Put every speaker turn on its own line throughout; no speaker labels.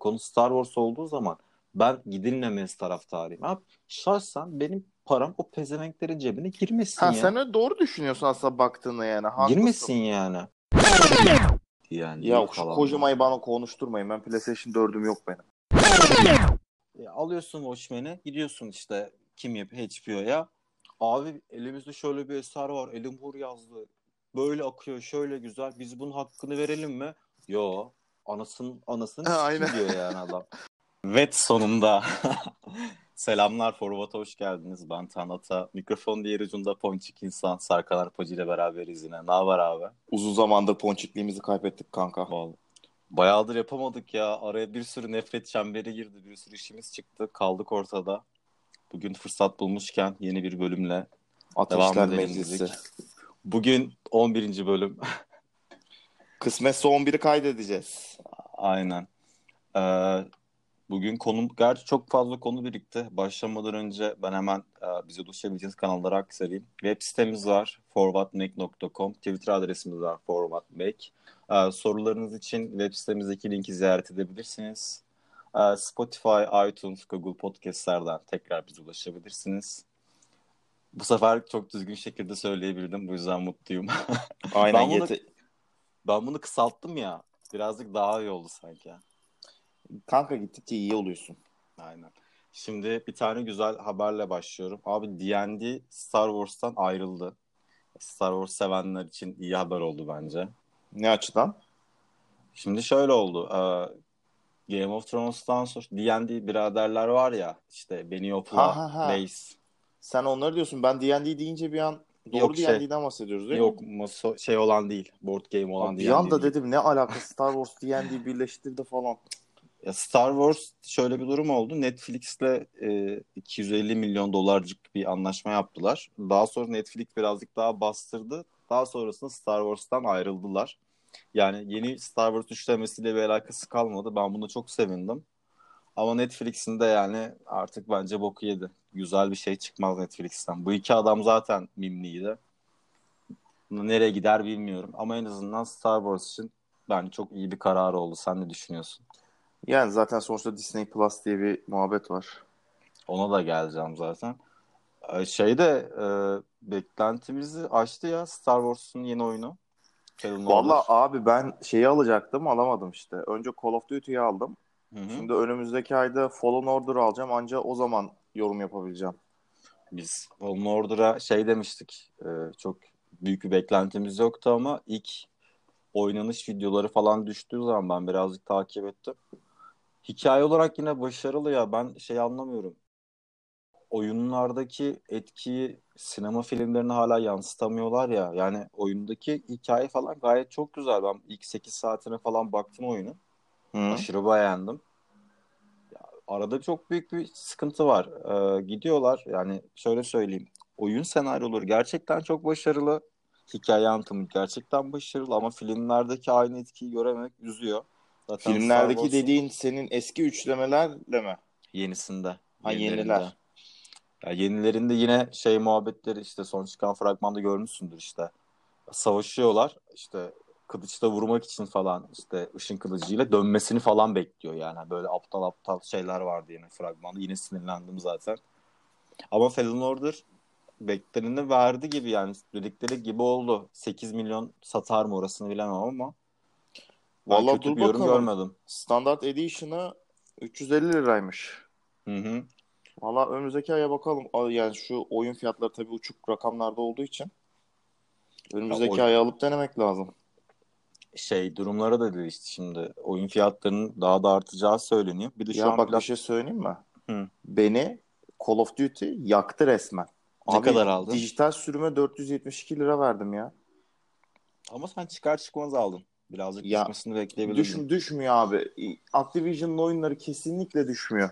Konu Star Wars olduğu zaman ben gidilmemesi taraftarıyım. Abi şahsen benim param o pezevenklerin cebine girmesin
Ha
ya.
sen öyle doğru düşünüyorsun aslında baktığında yani. Haklısın.
Girmesin yani. Yani
Ya şu kocamayı bana konuşturmayın. Ben PlayStation 4'üm yok benim.
E, alıyorsun Watchmen'i gidiyorsun işte kim yapıyor HBO'ya. Abi elimizde şöyle bir eser var. Elim Hur yazdı. Böyle akıyor şöyle güzel. Biz bunun hakkını verelim mi? Yo. Anasının anasını
Ha, aynen.
diyor yani adam. Ve sonunda. Selamlar Forvat'a hoş geldiniz. Ben Tanata. Mikrofon diğer ucunda Ponçik insan. Sarkan Arpacı ile beraberiz yine. Ne haber abi?
Uzun zamandır ponçikliğimizi kaybettik kanka.
Vallahi. Bayağıdır yapamadık ya. Araya bir sürü nefret çemberi girdi. Bir sürü işimiz çıktı. Kaldık ortada. Bugün fırsat bulmuşken yeni bir bölümle devam
Ateşler
edelim
Meclisi.
dedik. Bugün 11. bölüm.
Kısmetse 11'i kaydedeceğiz.
Aynen. Ee, bugün konum, gerçi çok fazla konu birikti. Başlamadan önce ben hemen e, bize ulaşabileceğiniz kanallara aktarayım. Web sitemiz var forwardmake.com. Twitter adresimiz var forwardmake. Ee, sorularınız için web sitemizdeki linki ziyaret edebilirsiniz. Ee, Spotify, iTunes, Google Podcast'lerden tekrar bize ulaşabilirsiniz. Bu sefer çok düzgün şekilde söyleyebildim. Bu yüzden mutluyum.
Aynen
Ben bunu-
yete-
ben bunu kısalttım ya. Birazcık daha iyi oldu sanki.
Kanka gittikçe iyi oluyorsun.
Aynen. Şimdi bir tane güzel haberle başlıyorum. Abi D&D Star Wars'tan ayrıldı. Star Wars sevenler için iyi haber oldu bence.
Ne açıdan?
Şimdi şöyle oldu. Game of Thrones'tan sonra D&D biraderler var ya işte Beniopla,
Ha, ha, ha.
Mace.
Sen onları diyorsun. Ben D&D deyince bir an doğru
Yok, şey-
D&D'den bahsediyoruz değil
Yok
mi?
maso şey olan değil. Board game olan
Bir
D&D
anda
değil.
dedim ne alakası Star Wars D&D birleştirdi falan.
Ya Star Wars şöyle bir durum oldu. Netflix'le e, 250 milyon dolarcık bir anlaşma yaptılar. Daha sonra Netflix birazcık daha bastırdı. Daha sonrasında Star Wars'tan ayrıldılar. Yani yeni Star Wars üçlemesiyle bir alakası kalmadı. Ben buna çok sevindim. Ama Netflix'in de yani artık bence boku yedi. Güzel bir şey çıkmaz Netflix'ten. Bu iki adam zaten mimliydi. Nereye gider bilmiyorum. Ama en azından Star Wars için bence çok iyi bir karar oldu. Sen ne düşünüyorsun?
Yani zaten sonuçta Disney Plus diye bir muhabbet var.
Ona da geleceğim zaten. Ee, Şeyde e, beklentimizi aştı ya Star Wars'un yeni oyunu. Fallen
Valla abi ben şeyi alacaktım alamadım işte. Önce Call of Duty'yi aldım.
Hı hı.
Şimdi önümüzdeki ayda Fallen Order alacağım. Anca o zaman yorum yapabileceğim.
Biz Fallen Order'a şey demiştik. e, çok büyük bir beklentimiz yoktu ama ilk oynanış videoları falan düştüğü zaman ben birazcık takip ettim. Hikaye olarak yine başarılı ya. Ben şey anlamıyorum. Oyunlardaki etkiyi sinema filmlerine hala yansıtamıyorlar ya. Yani oyundaki hikaye falan gayet çok güzel. Ben ilk 8 saatine falan baktım oyunu.
Hı.
Aşırı beğendim. Ya, arada çok büyük bir sıkıntı var. Ee, gidiyorlar yani şöyle söyleyeyim. Oyun senaryoları gerçekten çok başarılı. Hikaye anlatımı gerçekten başarılı ama filmlerdeki aynı etkiyi görememek üzüyor. Zaten
Filmlerdeki dediğin senin eski üçlemelerle mi?
yenisinde.
Ha, yeniler.
Ya yenilerinde yine şey muhabbetleri işte son çıkan fragmanda görmüşsündür işte. Savaşıyorlar işte kılıçla vurmak için falan işte ışın kılıcıyla dönmesini falan bekliyor yani. Böyle aptal aptal şeyler vardı yine fragmanda. Yine sinirlendim zaten. Ama Fallen Order bekleneni verdi gibi yani dedikleri gibi oldu. 8 milyon satar mı orasını bilemem ama
Vallahi
kötü
dur
bir yorum
bakalım.
görmedim.
Standart Edition'ı 350 liraymış.
Hı hı.
Valla önümüzdeki aya bakalım. Al- Yani şu oyun fiyatları tabii uçuk rakamlarda olduğu için önümüzdeki
Ya, oy-
aya alıp denemek lazım.
şey durumlara da değişti şimdi. Oyun fiyatlarının daha da artacağı söyleniyor. Bir de şu
Ya
an
bak bir
plat-
şey söyleyeyim mi?
Hı.
Beni Call of Duty yaktı resmen.
Ne
Abi,
kadar aldın?
Dijital sürüme 472 lira verdim ya.
Ama sen çıkar çıkmaz aldın. Birazcık
Ya,
düşmesini bekleyebilirdin.
Düş, düşmüyor abi. Activision'ın oyunları kesinlikle düşmüyor.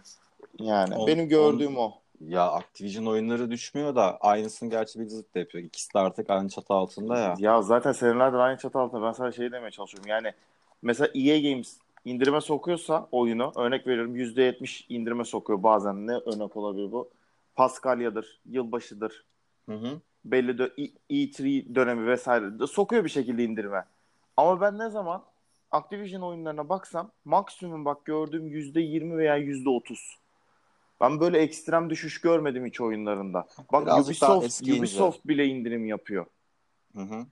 Yani
On-
benim gördüğüm o.
Ya Activision oyunları düşmüyor da aynısını gerçi Blizzard da yapıyor. İkisi de artık aynı çatı altında ya.
Ya zaten senelerdir aynı çatı altında. Ben sana şey demeye çalışıyorum. Yani mesela EA Games indirime sokuyorsa oyunu örnek veriyorum %70 indirime sokuyor bazen. Ne örnek olabilir bu? Paskalya'dır, yılbaşıdır.
Hı hı.
Belli dö- E- E3 dönemi vesaire sokuyor bir şekilde indirime. Ama ben ne zaman Activision oyunlarına baksam maksimum bak gördüğüm %20 veya %30. Ben böyle ekstrem düşüş görmedim hiç oyunlarında. Bak
Birazcık
Ubisoft. Ubisoft bile indirim yapıyor.
Hı hı.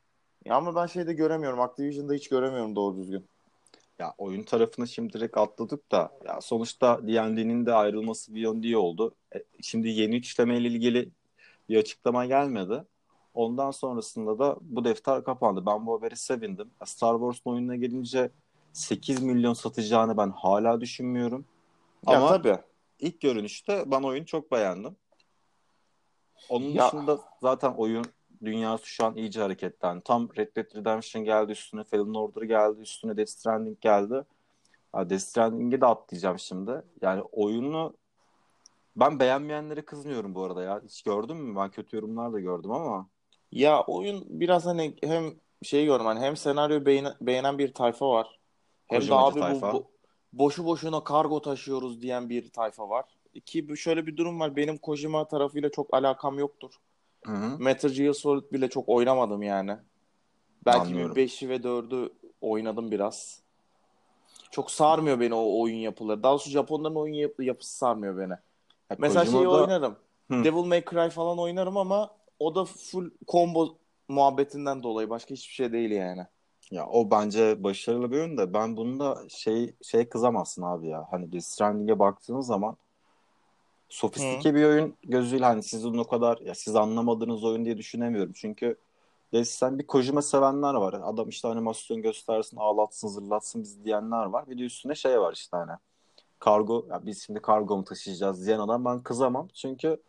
Ya ama ben şeyde göremiyorum. Activision'da hiç göremiyorum doğru düzgün.
Ya oyun tarafını şimdi direkt atladık da ya sonuçta D&D'nin de ayrılması bir yön diye oldu. E, şimdi yeni işlemeyle ilgili bir açıklama gelmedi. Ondan sonrasında da bu defter kapandı. Ben bu haberi sevindim. Star Wars'un oyununa gelince 8 milyon satacağını ben hala düşünmüyorum.
Ya
Ama
tabii.
İlk görünüşte ben oyunu çok beğendim. Onun
Ya-
dışında zaten oyun dünyası şu an iyice hareketlendi. Tam Red Dead Redemption geldi üstüne, Fallen Order geldi üstüne, Death Stranding geldi. Ha, Death Stranding'e de atlayacağım şimdi. Yani oyunu ben beğenmeyenlere kızmıyorum bu arada ya. Hiç gördün mü? Ben kötü yorumlar da gördüm ama.
Ya oyun biraz hani hem şey gördüm hani hem senaryo beğenen, beğenen bir tayfa var. Hem de
Kojimacı
abi bu,
tayfa.
bu- boşu boşuna kargo taşıyoruz diyen bir tayfa var. Ki şöyle bir durum var. Benim Kojima tarafıyla çok alakam yoktur.
Hı hı.
Metal Gear Solid bile çok oynamadım yani. Belki
Anlıyorum.
bir 5'i ve 4'ü oynadım biraz. Çok sarmıyor beni o oyun yapıları. Daha doğrusu Japonların oyun yap- yapısı sarmıyor beni.
Ya
Mesela şeyi
Kojima'da-
oynarım.
Hı.
Devil May Cry falan oynarım ama o da full combo muhabbetinden dolayı başka hiçbir şey değil yani.
Ya o bence başarılı bir oyun da ben bunda şey şey kızamazsın abi ya. Hani Death Stranding'e baktığın zaman sofistike bir oyun gözüyle hani sizin o kadar ya siz anlamadığınız oyun diye düşünemiyorum. Çünkü Stranding bir Kojima sevenler var. Adam işte animasyon göstersin, ağlatsın, zırlatsın bizi diyenler var. Bir de üstüne şey var işte hani kargo ya biz şimdi kargo mu taşıyacağız diyen adam ben kızamam. Çünkü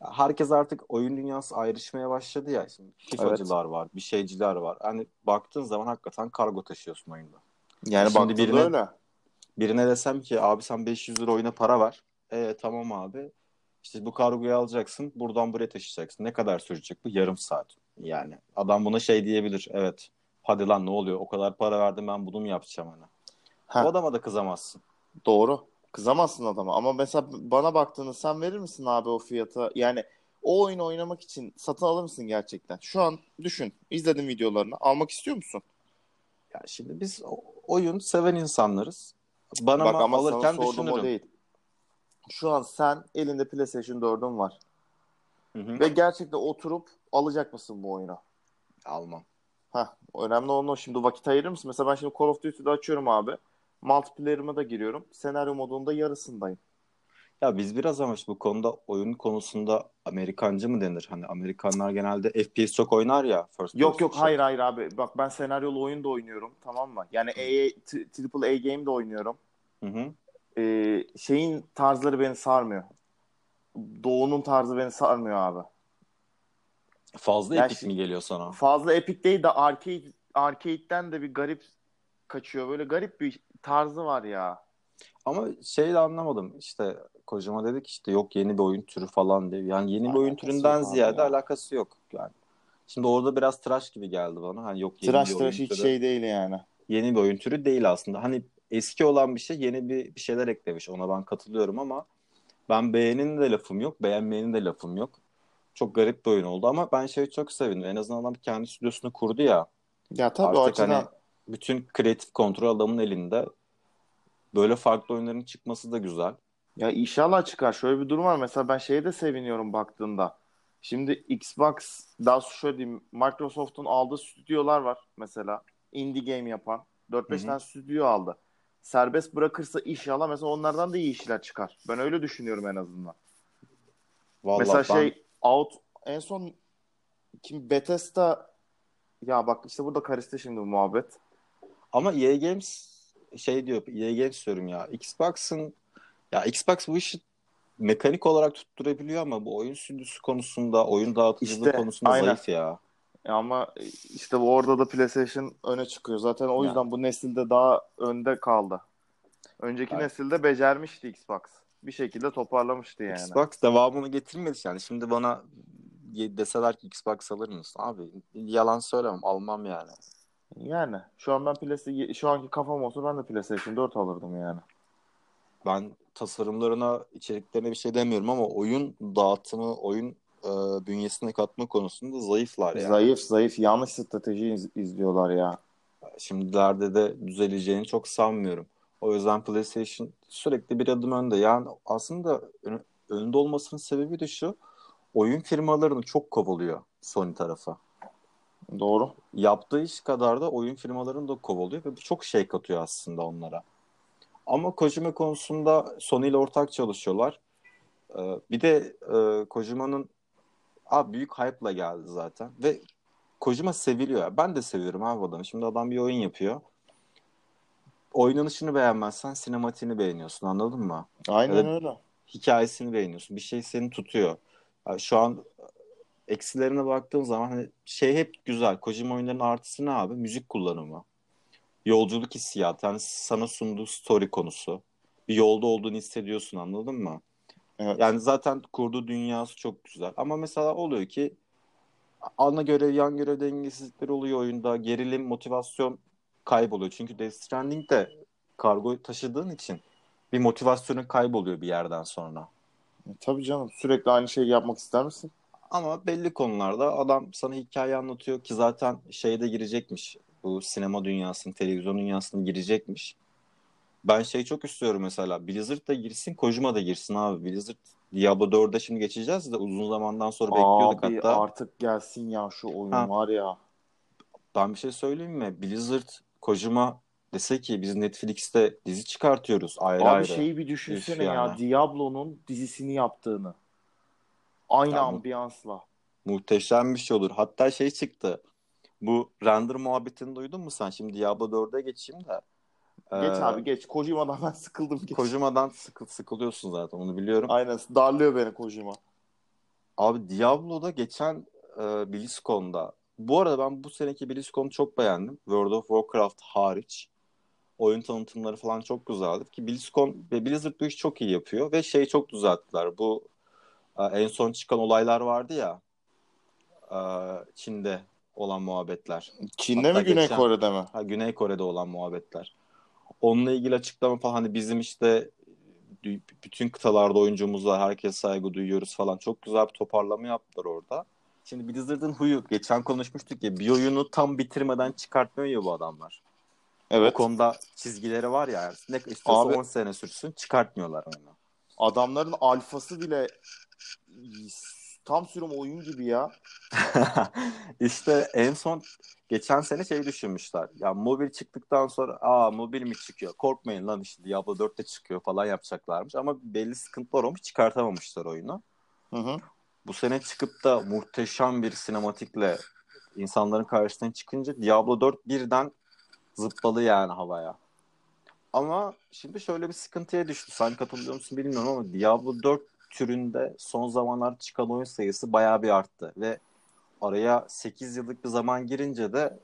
herkes artık oyun dünyası ayrışmaya başladı ya. Şimdi FIFA'cılar var, bir şeyciler var. Hani baktığın zaman hakikaten kargo taşıyorsun oyunda.
Yani
Şimdi
baktığında
birine-
öyle.
Birine desem ki abi sen 500 lira oyuna para ver. E tamam abi. İşte bu kargoyu alacaksın. Buradan buraya taşıyacaksın. Ne kadar sürecek bu? Yarım saat. Yani adam buna şey diyebilir. Evet. Hadi lan ne oluyor? O kadar para verdim ben bunu mu yapacağım hani?
Ha,
O adama da kızamazsın.
doğru. Kızamazsın adama. Ama mesela bana baktığında sen verir misin abi o fiyata? Yani o oyunu oynamak için satın alır mısın gerçekten? Şu an düşün. İzledim videolarını. Almak istiyor musun?
Ya şimdi biz oyun seven insanlarız. Bana
Bak
ama
ama sana
alırken
sordum o
düşünürüm.
değil. Şu an sen elinde PlayStation 4'ün var.
Hı hı.
Ve gerçekten oturup alacak mısın bu oyunu?
Almam.
Heh, önemli olan o. Şimdi vakit ayırır mısın? Mesela ben şimdi Call of Duty'de açıyorum abi. Multiplayer'ıma da giriyorum. Senaryo modunda yarısındayım.
Ya biz biraz ama bu konuda oyun konusunda Amerikancı mı denir? Hani Amerikanlar genelde FPS çok oynar ya. First
Yok yok
shooter.
hayır hayır abi. Bak ben senaryolu oyun da oynuyorum tamam mı? Yani Triple A game de oynuyorum.
Hı hı.
Ee, şeyin tarzları beni sarmıyor. Doğu'nun tarzı beni sarmıyor abi.
Fazla
Ya
epik mi geliyor sana?
Fazla epic değil de arcade, arcade'den de bir garip kaçıyor. Böyle garip bir tarzı var ya.
Ama şey de anlamadım. İşte kocama dedik işte yok yeni bir oyun türü falan diye. Yani yeni bir oyun
Alakası
türünden ziyade
ya.
alakası yok. Yani şimdi orada biraz tıraş gibi geldi bana. Hani yok yeni
Tıraş
bir
tıraş
oyun
hiç
türü.
şey değil yani.
Yeni bir oyun türü değil aslında. Hani eski olan bir şey yeni bir, bir şeyler eklemiş. Ona ben katılıyorum ama ben beğenin de lafım yok, beğenmeyenin de lafım yok. Çok garip bir oyun oldu ama ben şeyi çok sevindim. En azından adam kendi stüdyosunu kurdu ya.
Ya tabii o
Artık
açıdan
hani bütün kreatif kontrol adamın elinde. Böyle farklı oyunların çıkması da güzel.
Ya inşallah çıkar. Şöyle bir durum var. Mesela ben şeye de seviniyorum baktığında. Şimdi Xbox, daha şöyle diyeyim, Microsoft'un aldığı stüdyolar var mesela. Indie game yapan. 4-5
Hı hı.
tane stüdyo aldı. Serbest bırakırsa inşallah mesela onlardan da iyi işler çıkar. Ben öyle düşünüyorum en azından.
Vallahi
mesela
ben
şey Out en son kim Bethesda ya bak işte burada karıştı şimdi bu muhabbet.
Ama EA Games şey diyor EA Games diyorum ya Xbox'ın ya Xbox bu işi mekanik olarak tutturabiliyor ama bu oyun stüdyosu konusunda, oyun dağıtıcılığı
İşte,
konusunda
aynen.
zayıf ya.
Ya Ama işte bu orada da PlayStation öne çıkıyor. Zaten o yüzden bu nesilde daha önde kaldı. Önceki
Yani-
nesilde becermişti Xbox. Bir şekilde toparlamıştı yani.
Xbox devamını getirmedi yani. Şimdi bana deseler ki Xbox alır mısın? Abi yalan söylemem. Almam yani.
Yani şu an ben PlayStation şu anki kafam olsa ben de PlayStation 4 alırdım yani.
Ben tasarımlarına, içeriklerine bir şey demiyorum ama oyun dağıtımı, oyun e, bünyesine katma konusunda zayıflar yani.
Zayıf zayıf yanlış strateji iz- izliyorlar ya.
Şimdilerde de düzeleceğini çok sanmıyorum. O yüzden PlayStation sürekli bir adım önde. Yani aslında ön- önde olmasının sebebi de şu. Oyun firmalarını çok kovalıyor Sony tarafı.
Doğru.
Yaptığı iş kadar da oyun firmalarını da kovalıyor ve çok şey katıyor aslında onlara. Ama Kojima konusunda Sony ile ortak çalışıyorlar. Ee, bir de e, Kojima'nın abi büyük hype'la geldi zaten ve Kojima seviliyor. Ben de seviyorum abi adamı. Şimdi adam bir oyun yapıyor. Oynanışını beğenmezsen sinematiğini beğeniyorsun anladın mı?
Aynen öyle.
Hikayesini beğeniyorsun. Bir şey seni tutuyor. Yani şu an eksilerine baktığım zaman hani şey hep güzel. Kojima oyunlarının artısı ne abi? Müzik kullanımı. Yolculuk hissiyatı. Yani sana sunduğu story konusu. Bir yolda olduğunu hissediyorsun anladın mı?
Evet.
Yani zaten kurduğu dünyası çok güzel. Ama mesela oluyor ki ana görev yan görev dengesizlikleri oluyor oyunda. Gerilim, motivasyon kayboluyor. Çünkü Death Stranding de kargo taşıdığın için bir motivasyonun kayboluyor bir yerden sonra.
Tabii canım sürekli aynı şeyi yapmak ister misin?
Ama belli konularda adam sana hikaye anlatıyor ki zaten şeyde girecekmiş. Bu sinema dünyasının, televizyon dünyasına girecekmiş. Ben şey çok istiyorum mesela. Blizzard da girsin, Kojima da girsin abi. Blizzard Diablo 4'e şimdi geçeceğiz de uzun zamandan sonra bekliyorduk
Abi
hatta.
artık gelsin ya şu oyun
Ha.
var ya.
Ben bir şey söyleyeyim mi? Blizzard, Kojima dese ki biz Netflix'te dizi çıkartıyoruz ayrı
Abi
ayrı.
şeyi bir düşünsene ya
yani.
Diablo'nun dizisini yaptığını. Aynı
Tamam.
ambiyansla.
Muhteşem bir şey olur. Hatta şey çıktı. Bu render muhabbetini duydun mu sen? Şimdi Diablo 4'e geçeyim de.
Geç
Ee,
abi geç. Kojima'dan ben sıkıldım. Geç.
Kojima'dan sıkı, sıkılıyorsun zaten onu biliyorum.
Aynen darlıyor beni Kojima.
Abi Diablo'da geçen e, BlizzCon'da bu arada ben bu seneki BlizzCon'u çok beğendim. World of Warcraft hariç. Oyun tanıtımları falan çok güzeldi. Ki BlizzCon ve Blizzard bu işi çok iyi yapıyor. Ve şeyi çok düzelttiler. Bu en son çıkan olaylar vardı ya. e, Çin'de olan muhabbetler.
Çin'de
Hatta
mi Güney
geçen-
Kore'de mi?
Ha, Güney Kore'de olan muhabbetler. Onunla ilgili açıklama falan hani bizim işte bütün kıtalarda oyuncumuz var. Herkes saygı duyuyoruz falan. Çok güzel bir toparlama yaptılar orada. Şimdi Blizzard'ın huyu. Geçen konuşmuştuk ya bir oyunu tam bitirmeden çıkartmıyor ya bu adamlar.
Evet.
O konuda çizgileri var ya. Ne istiyorsa
Abi-
10 sene sürsün çıkartmıyorlar oyunu.
Adamların alfası bile tam sürüm oyun gibi ya.
işte en son geçen sene şey düşünmüşler. Ya mobil çıktıktan sonra aa mobil mi çıkıyor? Korkmayın lan işte Diablo 4'te çıkıyor falan yapacaklarmış. Ama belli sıkıntılar olmuş çıkartamamışlar oyunu.
Hı hı.
Bu sene çıkıp da muhteşem bir sinematikle insanların karşısına çıkınca Diablo 4 birden zıpladı yani havaya. Ama şimdi şöyle bir sıkıntıya düştü. Sen katılıyor musun bilmiyorum ama Diablo 4 türünde son zamanlar çıkan oyun sayısı bayağı bir arttı. Ve araya 8 yıllık bir zaman girince de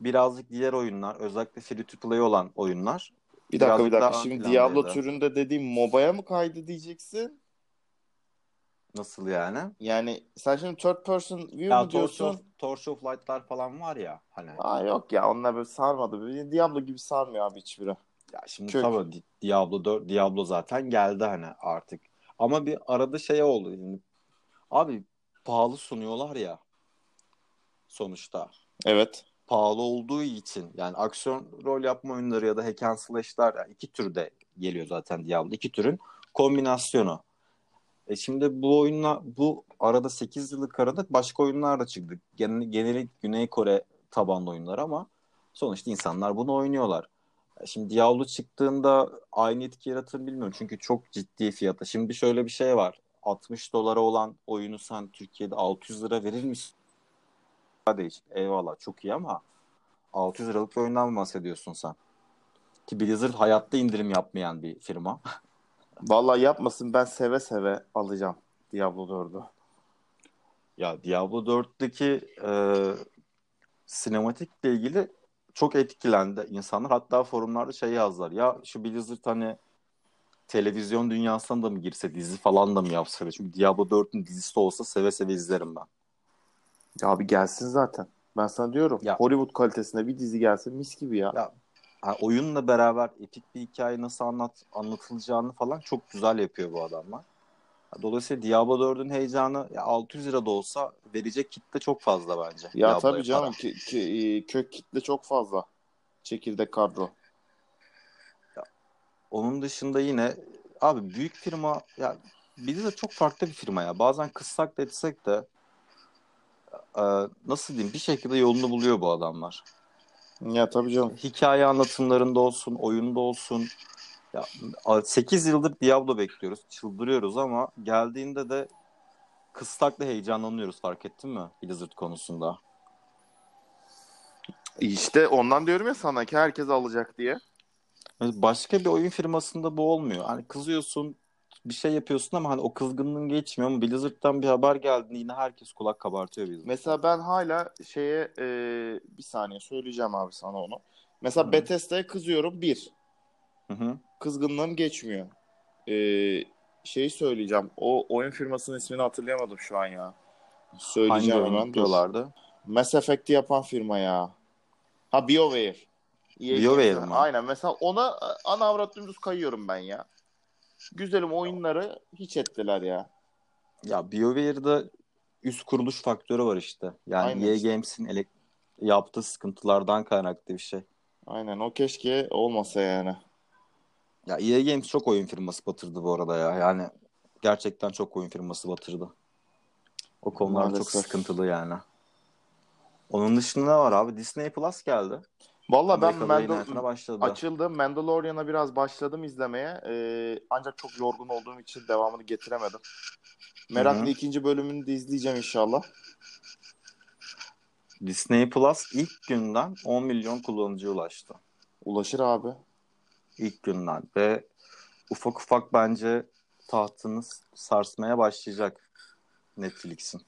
birazcık diğer oyunlar özellikle free to play olan oyunlar
Bir dakika bir dakika. Şimdi. Diablo türünde dediğim MOBA'ya mı kaydı diyeceksin?
nasıl yani?
Yani sen şimdi third person view
Ya
mu
Torch
diyorsun?
of, Torch of Light'lar falan var ya hani.
Aa yok ya onlar böyle sarmadı. Böyle Diablo gibi sarmıyor abi hiçbiri.
Ya şimdi
Kök.
tabii Di- Diablo 4, Diablo zaten geldi hani artık. Ama bir arada şey oldu. Şimdi, abi pahalı sunuyorlar ya sonuçta.
Evet.
Pahalı olduğu için yani aksiyon rol yapma oyunları ya da hack and slash'lar yani iki türde geliyor zaten Diablo. İki türün kombinasyonu. E şimdi bu oyunla bu arada 8 yıllık arada başka oyunlar da çıktı. Genel, geneli Güney Kore tabanlı oyunlar ama sonuçta insanlar bunu oynuyorlar. Şimdi Diablo çıktığında aynı etki yaratır bilmiyorum. Çünkü çok ciddi fiyata. Şimdi şöyle bir şey var. 60 dolara olan oyunu sen Türkiye'de 600 lira verir misin? Değişik. Eyvallah çok iyi ama 600 liralık bir oyundan mı bahsediyorsun sen? Ki Blizzard hayatta indirim yapmayan bir firma.
Vallahi yapmasın ben seve seve alacağım Diablo 4'ü.
Ya Diablo 4'teki e, sinematikle ilgili çok etkilendi insanlar. Hatta forumlarda şey yazdılar. Ya şu Blizzard hani televizyon dünyasına da mı girse dizi falan da mı yapsa? Çünkü Diablo 4'ün dizisi olsa seve seve izlerim ben.
Ya abi gelsin zaten. Ben sana diyorum.
Ya.
Hollywood kalitesinde bir dizi gelse mis gibi ya.
Ya ha, oyunla beraber epik bir hikaye nasıl anlat anlatılacağını falan çok güzel yapıyor bu adamlar. Dolayısıyla Diablo 4'ün heyecanı ya 600 lira da olsa verecek kitle çok fazla bence.
Ya
Diablo'ya
tabii canım ki, ki- e, kök kitle çok fazla. Çekirdek kadro.
Onun dışında yine abi büyük firma ya bir de çok farklı bir firma ya. Bazen kıssak da etsek de e, nasıl diyeyim bir şekilde yolunu buluyor bu adamlar.
Ya tabii canım.
Hikaye anlatımlarında olsun, oyunda olsun. Ya 8 yıldır Diablo bekliyoruz, çıldırıyoruz ama geldiğinde de kıstakla heyecanlanıyoruz fark ettin mi Blizzard konusunda?
İşte ondan diyorum ya sana ki herkes alacak diye.
Yani Başka bir oyun firmasında bu olmuyor. Hani kızıyorsun, bir şey yapıyorsun ama hani o kızgınlığın geçmiyor ama Blizzard'dan bir haber geldiğinde yine herkes kulak kabartıyor Blizzard.
Mesela ben hala şeye e, bir saniye söyleyeceğim abi sana onu. Mesela
Hı.
Bethesda'ya kızıyorum bir.
Hı hı.
Kızgınlığım geçmiyor. E, şeyi söyleyeceğim. O oyun firmasının ismini hatırlayamadım şu an ya.
Hangi
Söyleyeceğim
oyun
hemen.
Diyorlardı?
Mass Effect'i yapan firma ya. Ha BioWare. EA
BioWare mi?
Aynen. Mesela ona ana avrat dümdüz kayıyorum ben ya. Güzelim oyunları hiç ettiler ya.
Ya BioWare'da üst kuruluş faktörü var işte. Yani
Aynen
EA
işte.
Games'in elek- yaptığı sıkıntılardan kaynaklı bir şey.
Aynen o keşke olmasa yani.
Ya EA Games çok oyun firması batırdı bu arada ya. Yani gerçekten çok oyun firması batırdı. O konular çok
Maalesef.
sıkıntılı yani. Onun dışında ne var abi? Disney Plus geldi.
Valla ben Mandal-
yayınlatmaya başladı.
açıldı. Mandalorian'a biraz başladım izlemeye. Ee, ancak çok yorgun olduğum için devamını getiremedim. Merakla
Hı hı.
ikinci bölümünü de izleyeceğim inşallah.
Disney Plus ilk günden 10 milyon kullanıcıya ulaştı.
Ulaşır abi.
İlk günden ve ufak ufak bence tahtını sarsmaya başlayacak Netflix'in.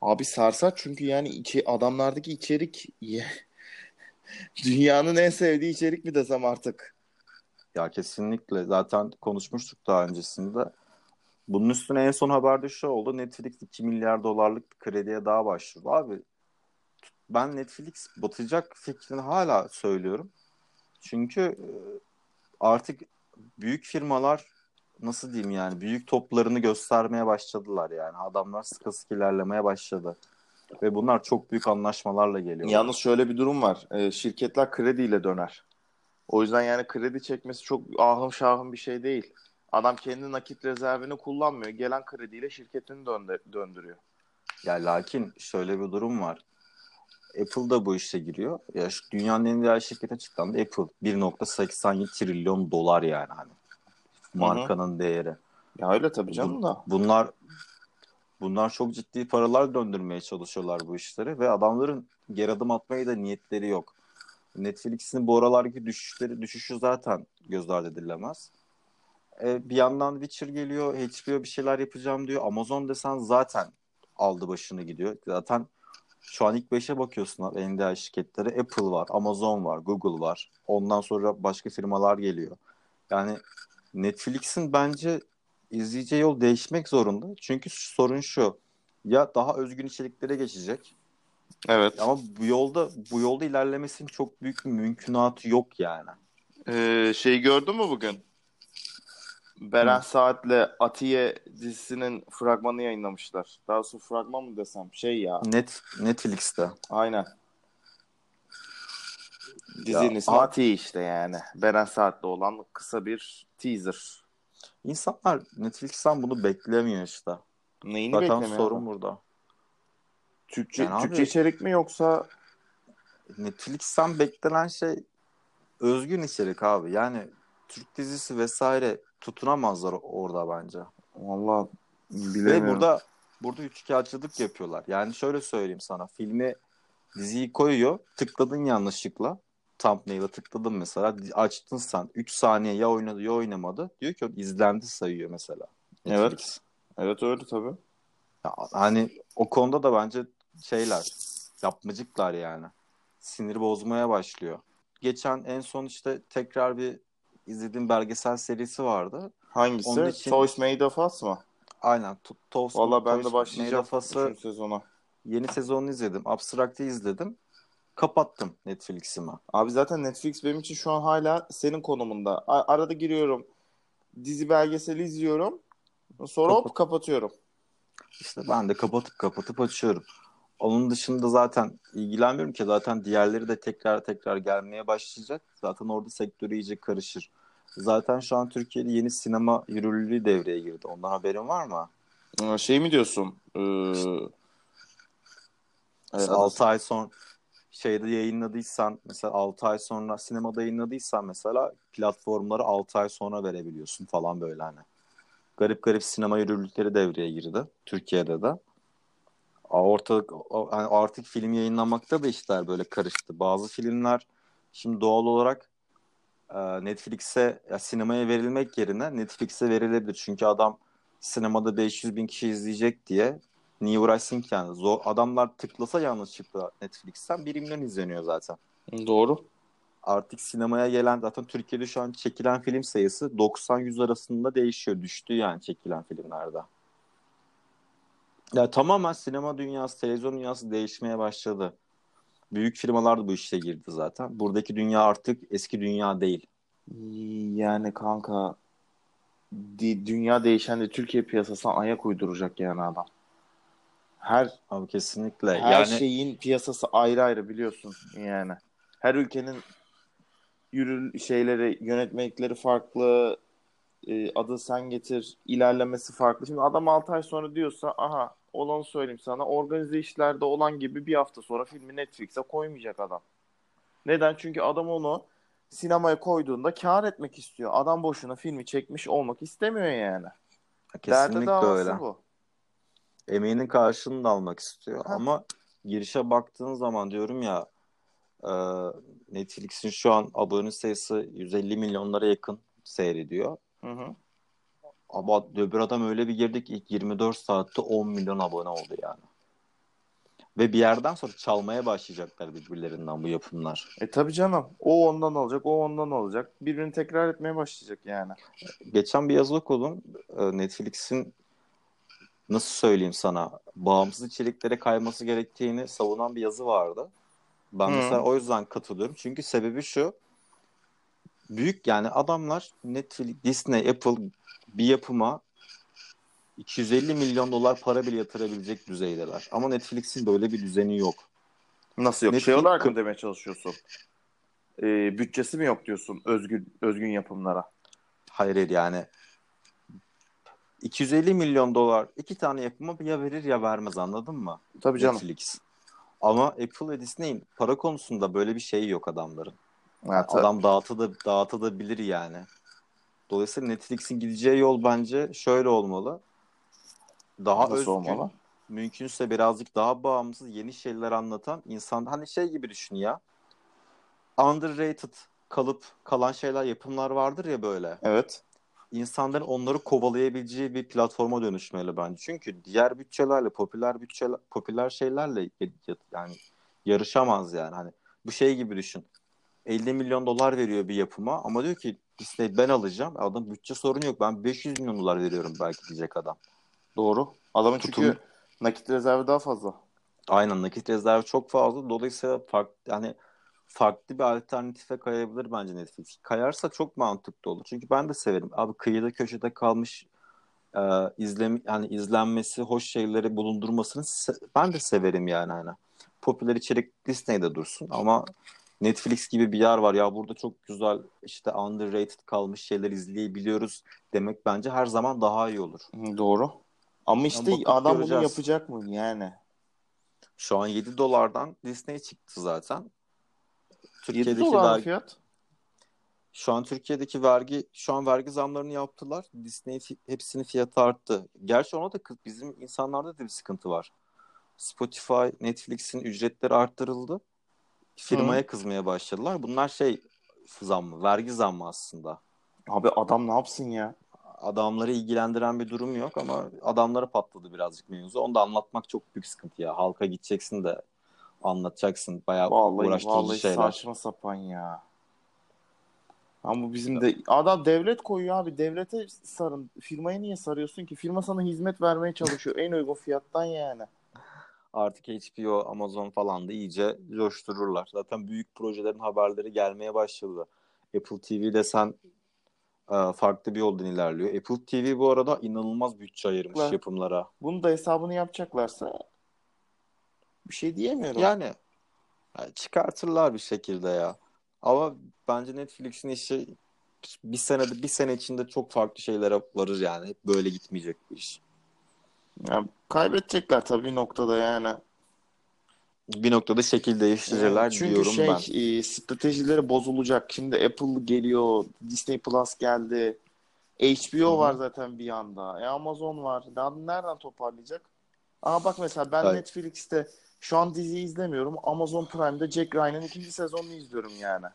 Abi sarsar çünkü yani içi, adamlardaki içerik dünyanın en sevdiği içerik mi desem artık.
Ya kesinlikle zaten konuşmuştuk daha öncesinde. Bunun üstüne en son haberde şu oldu. Netflix 2 milyar dolarlık bir krediye daha başvurdu. Abi ben Netflix batacak fikrini hala söylüyorum. Çünkü e, artık büyük firmalar nasıl diyeyim yani büyük toplarını göstermeye başladılar yani. Adamlar sıkı sıkı ilerlemeye başladı. Ve bunlar çok büyük anlaşmalarla geliyor.
Yalnız şöyle bir durum var. Ee, şirketler krediyle döner. O yüzden yani kredi çekmesi çok ahım şahım bir şey değil. Adam kendi nakit rezervini kullanmıyor. Gelen krediyle şirketini döndü- döndürüyor.
Ya lakin şöyle bir durum var. Apple da bu işe giriyor. Ya şu dünyanın en değerli şirketi açıklandı. Apple 1.87 trilyon dolar yani hani. Markanın değeri.
Ya öyle tabii canım da.
Bunlar bunlar çok ciddi paralar döndürmeye çalışıyorlar bu işleri ve adamların geri adım atmaya da niyetleri yok. Netflix'in bu aralarki düşüşleri düşüşü zaten göz ardı edilemez. E, bir yandan Witcher geliyor, HBO bir şeyler yapacağım diyor. Amazon desen zaten aldı başını gidiyor. Zaten şu an ilk 5'e bakıyorsun abi şirketleri. Apple var, Amazon var, Google var. Ondan sonra başka firmalar geliyor. Yani Netflix'in bence izleyeceği yol değişmek zorunda. Çünkü sorun şu. Ya daha özgün içeriklere geçecek.
Evet.
Ama bu yolda bu yolda ilerlemesinin çok büyük bir mümkünatı yok yani.
Ee, şey gördün mü bugün? Beren Saat'le Atiye dizisinin fragmanı yayınlamışlar. Daha sonra fragman mı desem? Şey ya.
Net Netflix'te.
Aynen. Dizinin ismi
abi-
Atiye işte yani. Beren Saat'le olan kısa bir teaser.
İnsanlar Netflix'ten bunu beklemiyor işte.
Neyini
Zaten
beklemiyor
sorun burada.
Türkçe,
Yani abi-
Türkçe içerik mi yoksa
Netflix'ten beklenen şey özgün içerik abi. Yani Türk dizisi vesaire tutunamazlar orada bence.
Vallahi
Ve
bilemiyorum.
burada burada üçkağıtçılık yapıyorlar. Yani şöyle söyleyeyim sana. Filmi diziyi koyuyor. Tıkladın yanlışlıkla. Thumbnail'a tıkladın mesela. Açtın sen. 3 saniye ya oynadı ya oynamadı. Diyor ki izlendi sayıyor mesela.
Evet. Evet öyle tabii.
Ya, hani o konuda da bence şeyler yapmacıklar yani. Sinir bozmaya başlıyor. Geçen en son işte tekrar bir izlediğim belgesel serisi vardı.
Hangisi?
Onun için-
Toys Made of Us mı?
Aynen. To- Toast
Valla ben
Toast
de başlayacağım
Us'ı
sezona.
yeni sezonunu izledim. Abstract'ı izledim. Kapattım Netflix'imi.
Abi zaten Netflix benim için şu an hala senin konumunda. A- arada giriyorum. Dizi belgeseli izliyorum. Sonra hop
Kapat-
kapatıyorum.
İşte ben de kapatıp kapatıp açıyorum. Onun dışında zaten ilgilenmiyorum ki zaten diğerleri de tekrar tekrar gelmeye başlayacak. Zaten orada sektör iyice karışır. Zaten şu an Türkiye'de yeni sinema yürürlülüğü devreye girdi. Ondan haberin var mı?
Ee, Şey mi diyorsun? Ee, Evet,
6 ay sonra şeyde yayınladıysan mesela 6 ay sonra sinemada yayınladıysan mesela platformları 6 ay sonra verebiliyorsun falan böyle hani. Garip garip sinema yürürlükleri devreye girdi Türkiye'de de. Ortalık yani artık film yayınlamakta da işler böyle karıştı. Bazı filmler şimdi doğal olarak Netflix'e ya sinemaya verilmek yerine Netflix'e verilebilir. Çünkü adam sinemada 500 bin kişi izleyecek diye niye uğraşsın ki yani? Zor, adamlar tıklasa yanlışlıkla Netflix'ten 1 milyon izleniyor zaten.
Doğru.
Artık sinemaya gelen zaten Türkiye'de şu an çekilen film sayısı 90-100 arasında değişiyor. Düştü yani çekilen filmlerde. Ya tamamen sinema dünyası, televizyon dünyası değişmeye başladı. Büyük firmalar da bu işe girdi zaten. Buradaki dünya artık eski dünya değil.
Yani kanka dünya değişen de Türkiye piyasasına ayak uyduracak yani adam. Her
Abi kesinlikle.
her
yani
şeyin piyasası ayrı ayrı biliyorsun yani. Her ülkenin yürü şeyleri, yönetmelikleri farklı, e, adı sen getir, ilerlemesi farklı. Şimdi adam 6 ay sonra diyorsa aha olanı söyleyeyim sana organize işlerde olan gibi bir hafta sonra filmi Netflix'e koymayacak adam. Neden? Çünkü adam onu sinemaya koyduğunda kar etmek istiyor. Adam boşuna filmi çekmiş olmak istemiyor yani. Derdi
kesinlikle
davası
öyle.
bu.
Emeğinin karşılığını da almak istiyor.
Ha.
Ama girişe baktığın zaman diyorum ya e, Netflix'in şu an abone sayısı 150 milyonlara yakın seyrediyor.
Hı hı.
Ama öbür adam öyle bir girdik ilk 24 saatte 10 milyon abone oldu yani. Ve bir yerden sonra çalmaya başlayacaklar birbirlerinden bu yapımlar.
E tabii canım. O ondan alacak, o ondan alacak. Birbirini tekrar etmeye başlayacak yani.
Geçen bir yazı okudum. E, Netflix'in nasıl söyleyeyim sana bağımsız içeriklere kayması gerektiğini savunan bir yazı vardı. Ben
Hı.
mesela o yüzden katılıyorum. Çünkü sebebi şu. Büyük yani adamlar Netflix, Disney, Apple bir yapıma 250 milyon dolar para bile yatırabilecek düzeydeler. Ama Netflix'in böyle bir düzeni yok.
Nasıl yok?
Netflix-
Şey olarak mı demeye çalışıyorsun? Ee, bütçesi mi yok diyorsun özgün özgün yapımlara?
Hayır hayır, yani 250 milyon dolar iki tane yapıma ya verir ya vermez anladın mı?
Tabii canım.
Netflix. Ama Apple ve Disney'in para konusunda böyle bir şey yok adamların.
Ha,
Adam dağıtıda, dağıtabilir yani. Dolayısıyla Netflix'in gideceği yol bence şöyle olmalı. Daha
Nasıl
özgün,
olmalı?
mümkünse birazcık daha bağımsız yeni şeyler anlatan insan hani şey gibi düşün ya. Underrated kalıp kalan şeyler yapımlar vardır ya böyle.
Evet.
İnsanların onları kovalayabileceği bir platforma dönüşmeli bence. Çünkü diğer bütçelerle popüler bütçeler popüler şeylerle yani yarışamaz yani. Hani bu şey gibi düşün. 50 milyon dolar veriyor bir yapıma ama diyor ki Disney ben alacağım. Adam bütçe sorunu yok. Ben 500 milyon dolar veriyorum belki diyecek adam.
Doğru. Adamın çünkü
Tutum-
nakit rezervi daha fazla.
Aynen nakit rezervi çok fazla. Dolayısıyla farklı yani farklı bir alternatife kayabilir bence Netflix. Kayarsa çok mantıklı olur. Çünkü ben de severim. Abi kıyıda köşede kalmış e, izlem yani izlenmesi, hoş şeyleri bulundurmasını se- ben de severim yani hani. Popüler içerik Disney'de dursun ama Netflix gibi bir yer var ya burada çok güzel işte underrated kalmış şeyler izleyebiliyoruz demek bence her zaman daha iyi olur.
Hı, Doğru. Ama işte
bakıp
adam bunu
göreceğiz.
yapacak mı yani?
Şu an 7 dolardan Disney çıktı zaten.
7 dolar
vergi-
fiyat.
Şu an Türkiye'deki vergi, şu an vergi zamlarını yaptılar. Disney hepsinin fiyatı arttı. Gerçi ona da bizim insanlarda da bir sıkıntı var. Spotify, Netflix'in ücretleri arttırıldı. Firmaya kızmaya başladılar. Bunlar şey zammı, vergi zammı aslında.
Abi adam ne yapsın ya?
Adamları ilgilendiren bir durum yok ama adamlara patladı birazcık mevzu. Onu da anlatmak çok büyük sıkıntı ya. Halka gideceksin de anlatacaksın. Bayağı
Vallahi
uğraştırıcı
vallahi
şeyler.
saçma sapan ya. Ama bizim de adam devlet koyuyor abi. Devlete sarın. Firmaya niye sarıyorsun ki? Firma sana hizmet vermeye çalışıyor. En uygun fiyattan yani.
Artık HBO, Amazon falan da iyice coştururlar. Zaten büyük projelerin haberleri gelmeye başladı. Apple TV'de sen e, farklı bir yoldan ilerliyor. Apple TV bu arada inanılmaz bütçe ayırmış
Lan.
yapımlara.
Bunu da hesabını yapacaklarsa bir şey diyemiyorum.
Yani yani çıkartırlar bir şekilde ya. Ama bence Netflix'in işi bir senede bir sene içinde çok farklı şeylere varır yani. Hep böyle gitmeyecek bu iş.
Ya kaybedecekler tabii bir noktada yani.
Bir noktada şekil değiştirirler
Çünkü
diyorum
şey
ben.
e, stratejileri bozulacak. Şimdi Apple geliyor, Disney Plus geldi. HBO
Hı
var zaten bir yanda. E, Amazon var. Daha nereden toparlayacak? Aa bak mesela ben
Evet.
Netflix'te şu an diziyi izlemiyorum. Amazon Prime'de Jack Ryan'ın ikinci sezonunu izliyorum yani.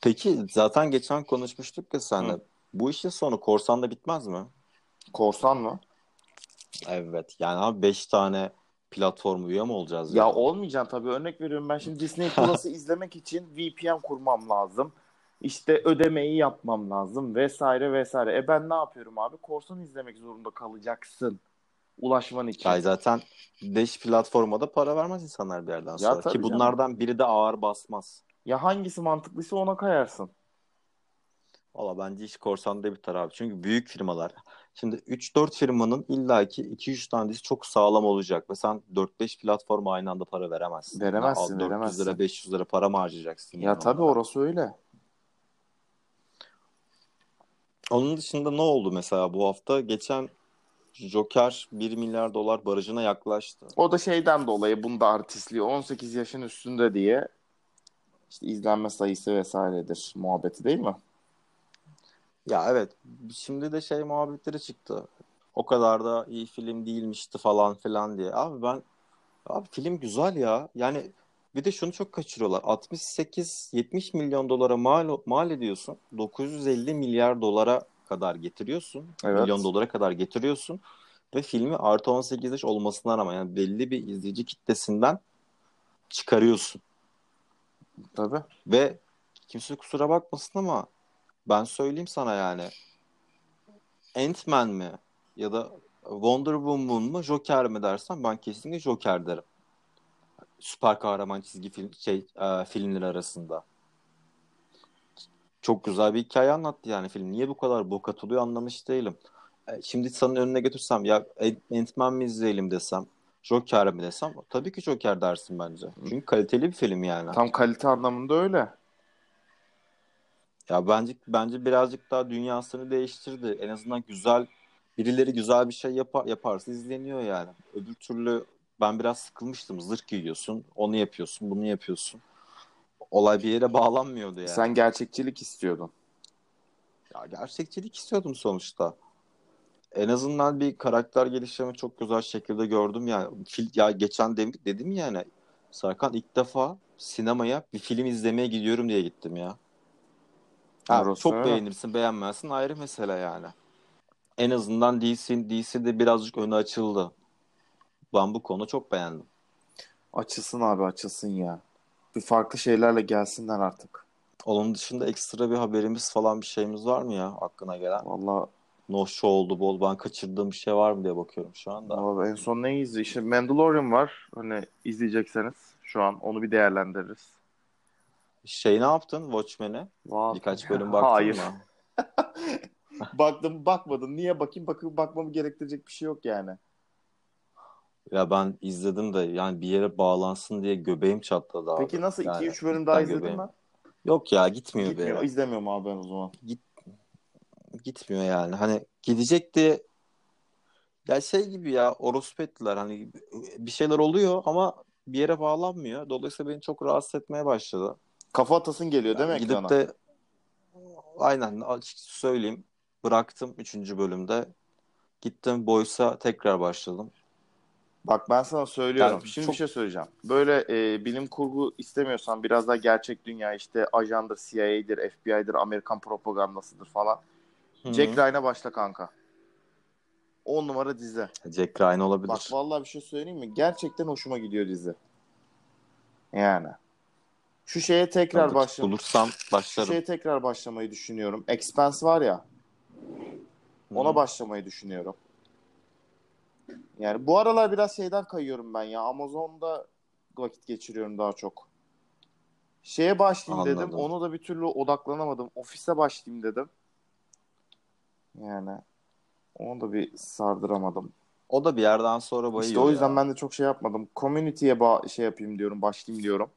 Peki zaten geçen konuşmuştuk ya seninle.
Hı.
Bu işin sonu korsan da bitmez mi?
Korsan mı?
Evet. Yani abi 5 tane platform üye mi olacağız
Ya
yani?
olmayacaksın tabii. Örnek veriyorum ben şimdi Disney Plus'ı izlemek için VPN kurmam lazım. İşte ödemeyi yapmam lazım vesaire vesaire. E ben ne yapıyorum abi? Korsan izlemek zorunda kalacaksın. Ulaşman için.
Yani zaten 5 platforma da para vermez insanlar bir yerden sonra.
tabii
Ki
canım.
bunlardan biri de ağır basmaz.
Ya hangisi mantıklıysa ona kayarsın.
Valla bence iş korsanda biter abi. Çünkü büyük firmalar. Şimdi 3-4 firmanın illaki 2-3 tanesi çok sağlam olacak. Ve sen 4-5 platforma aynı anda para veremezsin.
Veremezsin,
Yani 400
veremezsin.
lira 500 lira para mı harcayacaksın?
Ya
yani
tabii
onlara?
orası öyle.
Onun dışında ne oldu mesela bu hafta? Geçen Joker 1 milyar dolar barajına yaklaştı.
O da şeyden dolayı bunda artistliği 18 yaşın üstünde diye işte izlenme sayısı vesairedir muhabbeti değil mi?
Ya evet şimdi de şey muhabbetleri çıktı. O kadar da iyi film değilmişti falan filan diye. Abi ben abi film güzel ya. Yani bir de şunu çok kaçırıyorlar. 68-70 milyon dolara mal, mal ediyorsun. 950 milyar dolara kadar getiriyorsun.
Evet.
Milyon dolara kadar getiriyorsun. Ve filmi artı 18 yaş olmasına rağmen yani belli bir izleyici kitlesinden çıkarıyorsun.
Tabii.
Ve kimse kusura bakmasın ama ben söyleyeyim sana yani Ant-Man mi ya da Wonder Woman mı Joker mi dersen ben kesinlikle Joker derim. Süper kahraman çizgi film şey e, filmleri arasında. Çok güzel bir hikaye anlattı yani film. Niye bu kadar bok atılıyor anlamış değilim. E, şimdi sana önüne götürsem ya Ant-Man mi izleyelim desem Joker mi desem tabii ki Joker dersin bence. Çünkü kaliteli bir film yani.
Tam kalite anlamında öyle.
Ya bence bence birazcık daha dünyasını değiştirdi. En azından güzel birileri güzel bir şey yapar, yaparsa izleniyor yani. Öbür türlü ben biraz sıkılmıştım. Zırh giyiyorsun, onu yapıyorsun, bunu yapıyorsun. Olay bir yere bağlanmıyordu yani.
Sen gerçekçilik istiyordun.
Ya gerçekçilik istiyordum sonuçta. En azından bir karakter gelişimi çok güzel şekilde gördüm yani. Fil, ya geçen de, dedim yani Serkan ilk defa sinemaya bir film izlemeye gidiyorum diye gittim ya. Ha, çok beğenirsin beğenmezsin ayrı mesele yani. En azından DC, DC'de birazcık önü açıldı. Ben bu konu çok beğendim.
Açılsın abi açılsın ya. Bir farklı şeylerle gelsinler artık.
Onun dışında ekstra bir haberimiz falan bir şeyimiz var mı ya aklına gelen?
Vallahi
No show oldu bol. Ben kaçırdığım bir şey var mı diye bakıyorum şu anda.
Abi en son ne izle? İşte Mandalorian var. Hani izleyecekseniz şu an onu bir değerlendiririz.
Şey ne yaptın Watchmen'e?
Vallahi-
Birkaç bölüm baktın
Hayır.
mı?
Baktım bakmadım. Niye bakayım? Bakıp bakmamı gerektirecek bir şey yok yani.
Ya ben izledim de yani bir yere bağlansın diye göbeğim çatladı abi.
Peki nasıl?
Yani
2-3 bölüm
cidden
daha izledin
göbeğim.
mi?
Yok ya gitmiyor
Gitmiyor.
yere.
İzlemiyorum abi ben o zaman.
Gitmiyor yani. Hani gidecek diye ya şey gibi ya orospu ettiler. Hani bir şeyler oluyor ama bir yere bağlanmıyor. Dolayısıyla beni çok rahatsız etmeye başladı.
Kafa atasın geliyor değil mi
Gidip
ekrana?
de aynen açık söyleyeyim. Bıraktım 3. bölümde. Gittim Boys'a tekrar başladım.
Bak ben sana söylüyorum.
Yani
Şimdi
çok-
bir şey söyleyeceğim. Böyle e, bilim kurgu istemiyorsan biraz daha gerçek dünya işte ajandır, CIA'dir, FBI'dir, Amerikan propagandasıdır falan.
Hı-hı.
Jack Ryan'a başla kanka. 10 numara dizi.
Jack Ryan olabilir.
Bak vallahi bir şey söyleyeyim mi? Gerçekten hoşuma gidiyor dizi. Yani. Şu şeye tekrar başla.
Bulursam
Şu
başlarım.
şeye tekrar başlamayı düşünüyorum. Expense var ya. Ona başlamayı düşünüyorum. Yani bu aralar biraz şeyden kayıyorum ben ya. Amazon'da vakit geçiriyorum daha çok. Şeye başlayayım
Anladım.
dedim. Onu da bir türlü odaklanamadım. Ofise başlayayım dedim. Yani onu da bir sardıramadım.
O da bir yerden sonra bayıyor
İşte o yüzden
ya.
ben de çok şey yapmadım. Community'ye ba- şey yapayım diyorum, başlayayım diyorum.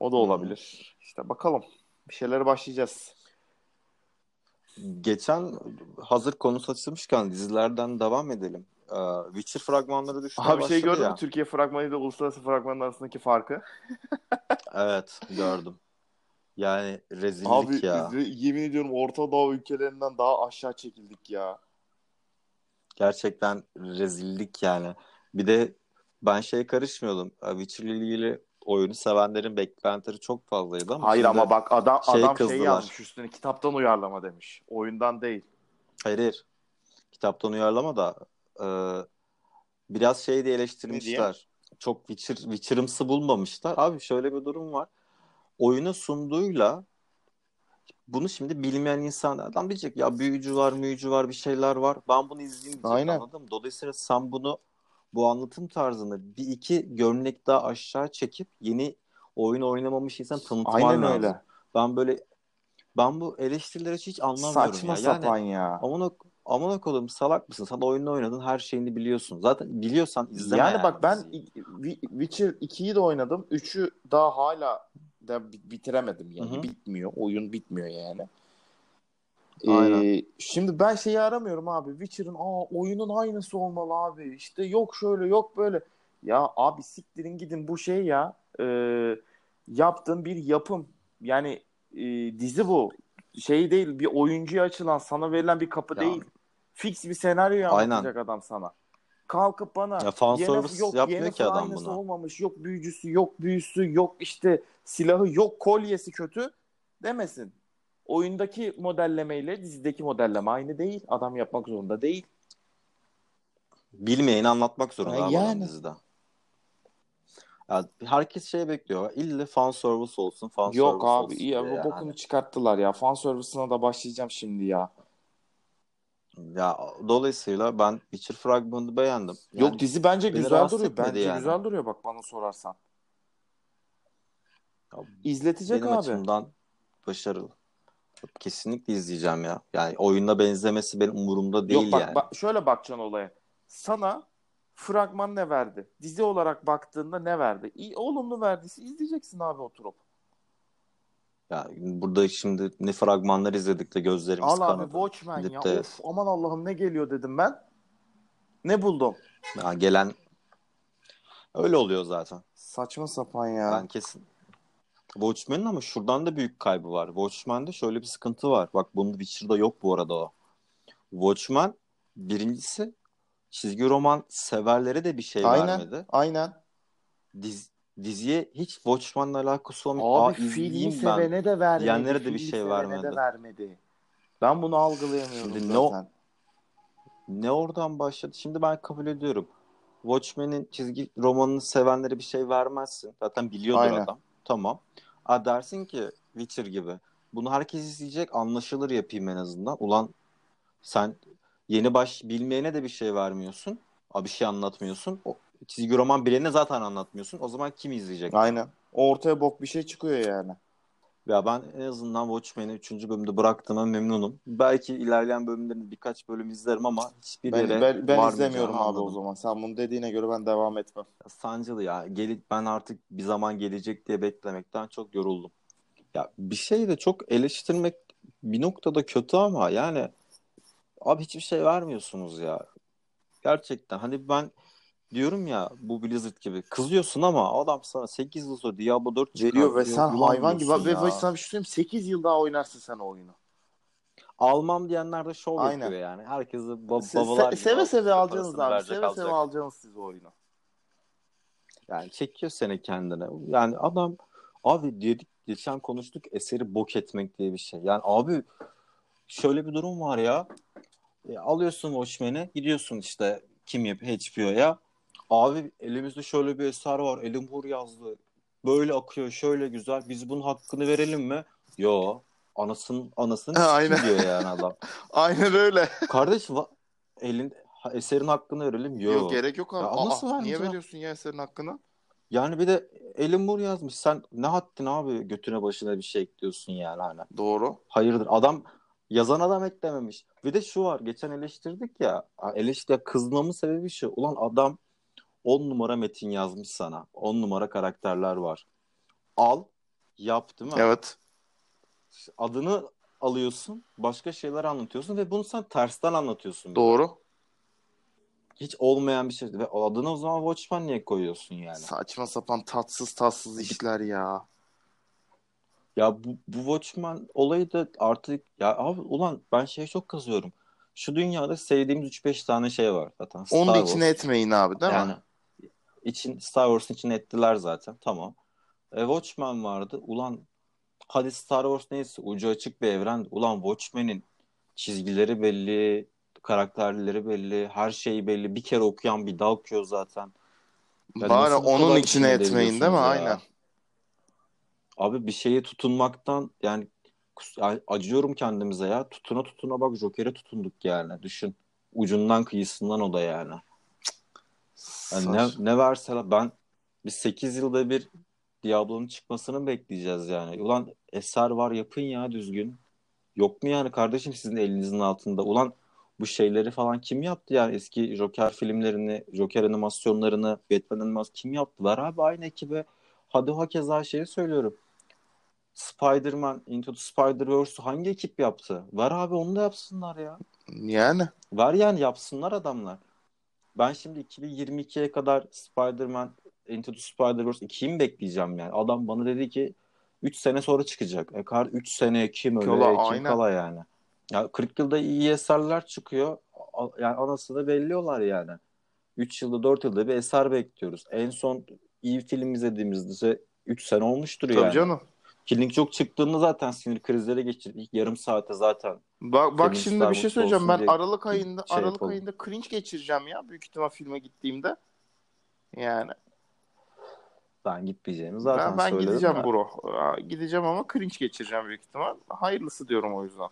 O da
Hmm.
olabilir. İşte bakalım. Bir şeylere başlayacağız.
Geçen hazır konusu açılmışken dizilerden devam edelim. Ee, Witcher fragmanları düşmeye
Abi bir şey gördün mü? Türkiye fragmanı ile uluslararası fragmanın arasındaki farkı.
Evet gördüm. Yani rezillik
Abi
ya.
re- yemin ediyorum Orta Doğu ülkelerinden daha aşağı çekildik ya.
Gerçekten rezillik yani. Bir de ben şey karışmıyordum. Ee, Witcher ile ilgili oyunu sevenlerin beklentileri çok fazlaydı ama
Hayır ama bak adam
şey
adam şey
kızdılar.
yazmış üstüne kitaptan uyarlama demiş. Oyundan değil.
Hayır hayır. Kitaptan uyarlama da e, biraz şey de eleştirmişler. Çok Witcher, Witcher'ımsı bulmamışlar. Abi şöyle bir durum var. Oyunu sunduğuyla bunu şimdi bilmeyen insanlardan diyecek ya büyücü var, müyücü var, bir şeyler var. Ben bunu izleyeyim diyecek
Aynen.
anladın mı? Dolayısıyla sen bunu bu anlatım tarzını bir iki gömlek daha aşağı çekip yeni oyun oynamamış insan tanıtman
Aynen
lazım.
öyle.
Ben böyle ben bu eleştirileri hiç anlamıyorum
Saçma
ya. Yani
sapan ya.
Amına, amına koydum salak mısın? Sen oyunu oynadın her şeyini biliyorsun. Zaten biliyorsan izleme
Yani bak ben Witcher 2'yi de oynadım. 3'ü daha hala da bi- bitiremedim yani.
Hı hı.
Bitmiyor. Oyun bitmiyor yani.
Aynen.
Ee, şimdi ben şeyi aramıyorum abi. Witcher'ın aa oyunun aynısı olmalı abi. İşte yok şöyle yok böyle. Ya abi siktirin gidin bu şey ya. Ee, yaptığın bir yapım. Yani e, dizi bu. Şey değil bir oyuncuya açılan sana verilen bir kapı
Ya.
değil. Fix bir senaryo anlatacak adam sana. Kalkıp bana
Ya fan service
yok
yapmıyor ki adam bunu.
olmamış. Yok büyücüsü, yok büyüsü, yok işte silahı, yok kolyesi kötü demesin. Oyundaki modellemeyle dizideki modelleme aynı değil. Adam yapmak zorunda değil.
Bilmeyeni anlatmak zorunda
Ha, yani.
dizide. Ya herkes şey bekliyor. İlle fan service olsun, fan
Yok
service
abi
olsun
iyi bu
yani.
bokunu çıkarttılar ya. Fan service'ına da başlayacağım şimdi ya.
Ya dolayısıyla ben Witcher fragmanını beğendim. Yani
Yok dizi bence güzel duruyor. Bence
yani.
güzel duruyor bak bana sorarsan.
Ya
İzletecek
benim
abi.
açımdan başarılı. Kesinlikle izleyeceğim ya. Yani oyuna benzemesi benim umurumda değil
Yok bak,
yani.
bak şöyle bakacaksın olaya. Sana fragman ne verdi? Dizi olarak baktığında ne verdi? İyi, olumlu verdiyse izleyeceksin abi oturup.
Ya burada şimdi ne fragmanlar izledik de gözlerimiz
Al abi
kanadı.
Watchmen
Gidip
ya.
de-
Of aman Allah'ım ne geliyor dedim ben. Ne buldum?
Ya gelen öyle oluyor zaten.
Saçma sapan ya.
Ben kesin. Watchmen'in ama şuradan da büyük kaybı var. Watchmen'de şöyle bir sıkıntı var. Bak bunun Witcher'da yok bu arada o. Watchmen birincisi çizgi roman severlere de bir şey
aynen.
vermedi.
Aynen.
Diz, diziye hiç Watchmen'la alakası olmayan
Abi filmi sevene de vermedi.
diyenlere de bir şey vermedi.
de vermedi. Ben bunu algılayamıyorum
Şimdi
zaten.
Ne oradan başladı? Şimdi ben kabul ediyorum. Watchmen'in çizgi romanını sevenlere bir şey vermezsin. Zaten biliyordur
Aynen.
adam. Tamam. Ha dersin ki Witcher gibi. Bunu herkes izleyecek. Anlaşılır yapayım en azından. Ulan sen yeni baş bilmeyene de bir şey vermiyorsun. Ha, bir şey anlatmıyorsun. O çizgi roman bilene zaten anlatmıyorsun. O zaman kim izleyecek?
Aynen. Ortaya bok bir şey çıkıyor yani.
Ya ben en azından Watchmen'i 3. bölümde bıraktığıma memnunum. Belki ilerleyen bölümlerini birkaç bölüm izlerim ama hiçbir
Ben,
yere
ben, ben izlemiyorum abi o
anladım.
zaman. Sen bunu dediğine göre ben devam etmem.
Sancılı ya. Gel, ben artık bir zaman gelecek diye beklemekten çok yoruldum. Ya bir şey de çok eleştirmek bir noktada kötü ama yani abi hiçbir şey vermiyorsunuz ya. Gerçekten hani ben diyorum ya bu Blizzard gibi kızıyorsun ama adam sana 8 yıl sonra Diablo 4
Veriyor ve sen hayvan gibi.
diyorsun
Ve sana bir şey söyleyeyim 8 yıl daha oynarsın sen o oyunu.
Almam diyenler de şov
Aynen.
yapıyor yani. Herkesi ba-
Se-
babalar
se- seve seve alacaksınız abi. Seve
alacak.
seve alacaksınız siz o oyunu.
Yani çekiyor seni kendine. Yani adam abi dedik geçen konuştuk eseri bok etmek diye bir şey. Yani abi şöyle bir durum var ya. E, alıyorsun Watchmen'i gidiyorsun işte kim yapıyor HBO'ya. Abi elimizde şöyle bir eser var. Elim Hur yazdı. Böyle akıyor şöyle güzel. Biz bunun hakkını verelim mi? Yo.
Ha,
sikim
aynen.
diyor yani adam.
Aynen öyle.
Kardeş va- elin eserin hakkını verelim. Yo.
Yok gerek yok abi.
Ya
Aa,
nasıl
niye veriyorsun ya eserin hakkını?
Yani bir de Alan Moore yazmış. Sen ne haddin abi götüne başına bir şey ekliyorsun yani hani.
Doğru.
Hayırdır adam yazan adam eklememiş. Bir de şu var geçen eleştirdik ya. Eleştir kızmamın sebebi şu. Ulan adam 10 numara metin yazmış sana. 10 numara karakterler var. Al yap değil mi?
Evet.
Adını alıyorsun. Başka şeyler anlatıyorsun ve bunu sen tersten anlatıyorsun.
Doğru.
Hiç olmayan bir şey. Ve adını o zaman Watchman niye koyuyorsun yani?
Saçma sapan tatsız tatsız işler ya.
Ya bu, bu Watchmen olayı da artık ya abi ulan ben şeye çok kızıyorum. Şu dünyada sevdiğimiz 3-5 tane şey var zaten. Star
Onu da
Wars.
içine etmeyin abi değil
yani
mi?
İçin Star Wars'ın içine ettiler zaten. Tamam. E, Watchmen vardı. Ulan hadi Star Wars neyse ucu açık bir evren. Ulan Watchmen'in çizgileri belli, karakterleri belli, her şey belli. Bir kere okuyan bir daha okuyor zaten. Ya
Bari onun içine etmeyin değil mi?
ya?
Aynen.
Abi bir şeye tutunmaktan yani acıyorum kendimize ya. Tutuna tutuna bak Joker'e tutunduk yani. Düşün. Ucundan kıyısından o da yani. Yani ne, ne verseler ben biz 8 yılda bir Diablo'nun çıkmasını bekleyeceğiz yani. Ulan eser var yapın ya düzgün. Yok mu yani kardeşim sizin elinizin altında? Ulan bu şeyleri falan kim yaptı yani eski Joker filmlerini, Joker animasyonlarını, Batman animasyonu kim yaptı? Ver abi aynı ekibe. Hadi hakeza şeyi söylüyorum. Spider-Man Into the Spider-Verse'ü hangi ekip yaptı? Ver abi onu da yapsınlar ya.
Yani.
Ver yani yapsınlar adamlar. Ben şimdi 2022'ye kadar Spider-Man Into the Spider-Verse 2'yi mi bekleyeceğim yani? Adam bana dedi ki 3 sene sonra çıkacak. E kar 3 sene kim öyle
Kala,
kim
aynen.
kala yani. Ya 40 yılda iyi eserler çıkıyor. Yani anasını belliyorlar yani. 3 yılda 4 yılda bir eser bekliyoruz. En son iyi film izlediğimizde 3 sene olmuştur
Tabii
yani.
canım.
Killing Joke çıktığında zaten sinir krizleri geçirdik. Yarım saate zaten.
Bak, bak
Senin
şimdi
Star
bir şey
Wars
söyleyeceğim.
olsun
Ben
diye
Aralık ayında
şey
Aralık
yapalım.
ayında cringe geçireceğim ya büyük ihtimal filme gittiğimde. Yani
Ben gitmeyeceğimi zaten
ben, ben
söyledim
gideceğim
de.
bro. Aa, Gideceğim ama cringe geçireceğim büyük ihtimal. Hayırlısı diyorum o yüzden.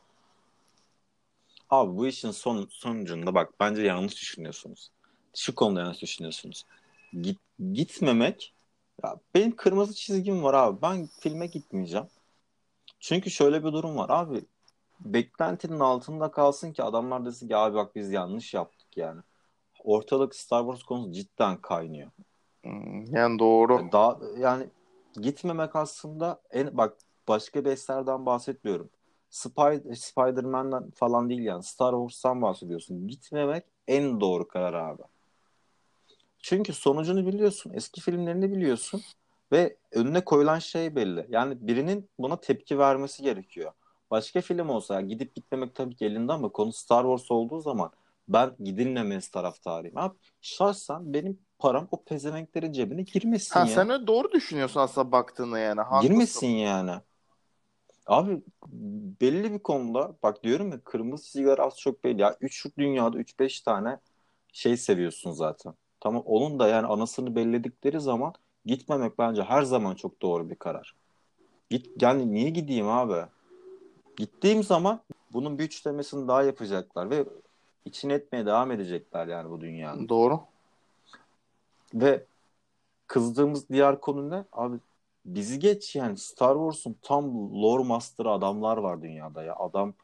Abi bu işin son, sonucunda bak bence yanlış düşünüyorsunuz. Şu konuda yanlış düşünüyorsunuz. Git, gitmemek ya benim kırmızı çizgim var abi. Ben filme gitmeyeceğim. Çünkü şöyle bir durum var abi. Beklentinin altında kalsın ki adamlar desin ki abi bak biz yanlış yaptık yani. Ortalık Star Wars konusu cidden kaynıyor.
Hmm, Yani doğru.
Yani Daha yani gitmemek aslında en bak başka bir eserden bahsetmiyorum. Spider Spider-Man'den falan değil yani Star Wars'tan bahsediyorsun. Gitmemek en doğru karar abi. Çünkü sonucunu biliyorsun. Eski filmlerini biliyorsun. Ve önüne koyulan şey belli. Yani birinin buna tepki vermesi gerekiyor. Başka film olsa yani gidip gitmemek tabii ki elinde ama konu Star Wars olduğu zaman ben gidilmemesi taraftarıyım. Abi şahsen benim param o pezevenklerin cebine girmesin
Ha
ya.
sen öyle doğru düşünüyorsun aslında baktığında yani. Haklısın.
Girmesin yani. Abi belli bir konuda bak diyorum ya kırmızı çizgiler az çok belli. Ya 3 dünyada 3-5 tane şey seviyorsun zaten. Tamam onun da yani anasını belledikleri zaman gitmemek bence her zaman çok doğru bir karar. Git yani niye gideyim abi? Gittiğim zaman bunun bir üçlemesini daha yapacaklar ve içine etmeye devam edecekler yani bu dünyanın.
Doğru.
Ve kızdığımız diğer konu ne? Abi bizi geç yani Star Wars'un tam lore master'ı adamlar var dünyada ya. Adam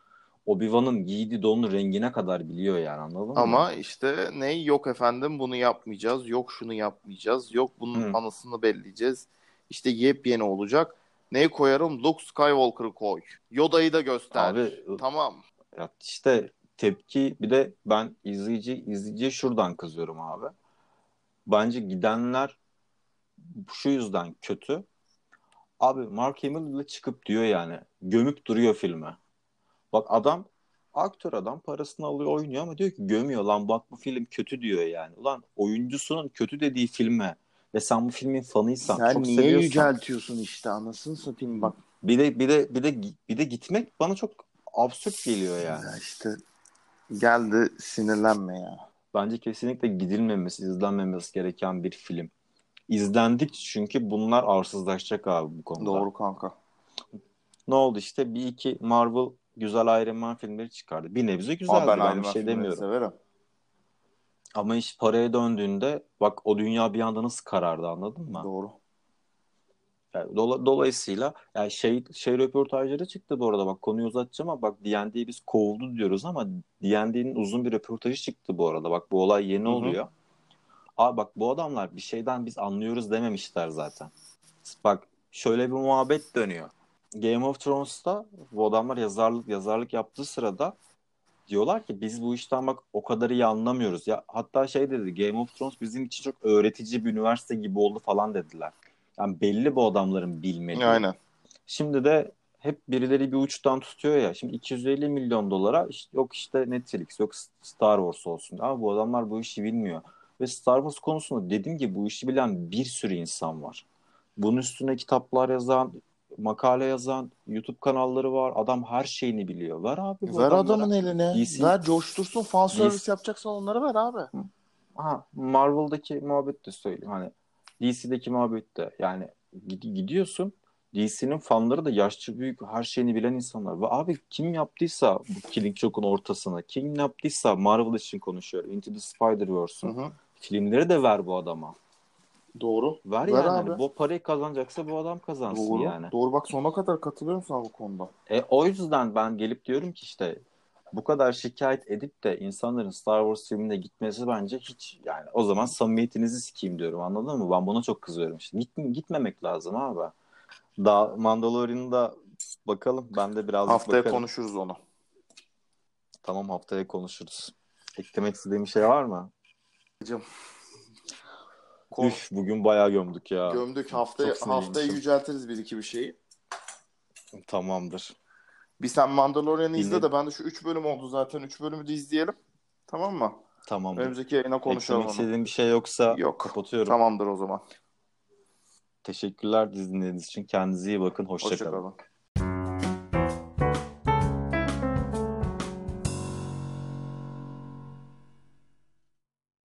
Obi-Wan'ın giydiği donun rengine kadar biliyor yani anladın mı?
Ama işte ne yok efendim bunu yapmayacağız. Yok şunu yapmayacağız. Yok bunun
Hı.
anısını belleyeceğiz. İşte yepyeni olacak. Neyi koyarım? Luke Skywalker'ı koy. Yoda'yı da göster.
Abi
Tamam.
ya işte tepki bir de ben izleyici izleyiciye şuradan kızıyorum abi. Bence gidenler şu yüzden kötü. Abi Mark Hamill bile çıkıp diyor yani gömüp duruyor filme. Bak adam aktör adam parasını alıyor oynuyor ama diyor ki gömüyor lan bak bu film kötü diyor yani. Ulan oyuncusunun kötü dediği filme ve sen bu filmin fanıysan
Sen
çok
niye
seviyorsan
yüceltiyorsun işte anasını satayım bak.
bir de bir de bir de bir de gitmek bana çok absürt geliyor yani.
Ya işte geldi sinirlenme ya.
Bence kesinlikle gidilmemesi, izlenmemesi gereken bir film. İzlendikçe çünkü bunlar arsızlaşacak abi bu konuda.
Doğru kanka.
Ne oldu işte bir iki Marvel güzel Iron Man filmleri çıkardı. Bir nebze güzeldi
Aa, ben
ben bir şey demiyorum.
severim.
Ama iş paraya döndüğünde bak o dünya bir anda nasıl karardı anladın mı?
Doğru.
Yani dola- dolayısıyla yani şey şey röportajları çıktı bu arada bak konuyu uzatacağım ama bak D&D'yi biz kovdu diyoruz ama D&D'nin uzun bir röportajı çıktı bu arada. Bak bu olay yeni
Hı hı.
oluyor. Abi bak bu adamlar bir şeyden biz anlıyoruz dememişler zaten. Bak şöyle bir muhabbet dönüyor. Game of Thrones'ta bu adamlar yazarlık yazarlık yaptığı sırada diyorlar ki biz bu işten bak o kadar iyi anlamıyoruz. Ya hatta şey dedi Game of Thrones bizim için çok öğretici bir üniversite gibi oldu falan dediler. Yani belli bu adamların bilmediği.
Aynen.
Şimdi de hep birileri bir uçtan tutuyor ya. Şimdi 250 milyon dolara işte, yok işte Netflix yok Star Wars olsun. Ama bu adamlar bu işi bilmiyor. Ve Star Wars konusunda dediğim gibi bu işi bilen bir sürü insan var. Bunun üstüne kitaplar yazan, makale yazan, YouTube kanalları var. Adam her şeyini biliyor. Ver abi bu
Ver
adamlara.
adamın eline.
DC
Ver coştursun. Fan service
DC
yapacaksan onları ver abi.
Aha, Marvel'daki muhabbet de söyleyeyim. Hani DC'deki muhabbet de yani gid- gidiyorsun DC'nin fanları da yaşça büyük her şeyini bilen insanlar. Ve abi kim yaptıysa bu Killing Joke'un ortasına, kim yaptıysa Marvel için konuşuyor. Into the Spider-Verse'ün filmleri de ver bu adama.
Doğru.
Ver,
Ver
yani.
abi.
Hani bu parayı kazanacaksa bu adam kazansın
Doğru.
yani.
Doğru bak sonuna kadar katılıyorum sana bu konuda.
E, o yüzden ben gelip diyorum ki işte bu kadar şikayet edip de insanların Star Wars filmine gitmesi bence hiç yani o zaman samimiyetinizi sikeyim diyorum anladın mı? Ben buna çok kızıyorum işte. Git, gitmemek lazım abi. Daha Mandalorian'ı da bakalım. Ben de birazcık
Haftaya
bakarım.
konuşuruz onu.
Tamam haftaya konuşuruz. Eklemek istediğim bir şey var mı?
Hocam. Kon-
Üf bugün bayağı gömdük ya.
Gömdük haftaya haftaya yüceltiriz bir iki bir şeyi.
Tamamdır.
Bir sen Mandalorian'ı izle
Dinledim.
de ben de şu 3 bölüm oldu zaten. 3 bölümü de izleyelim. Tamam mı?
Tamamdır.
Önümüzdeki yayına konuşalım
Eklemek
onu.
istediğim bir şey yoksa
Yok.
kapatıyorum.
Tamamdır o zaman.
Teşekkürler dinlediğiniz için. Kendinize iyi bakın. Hoşça kalın.
Hoşçakalın.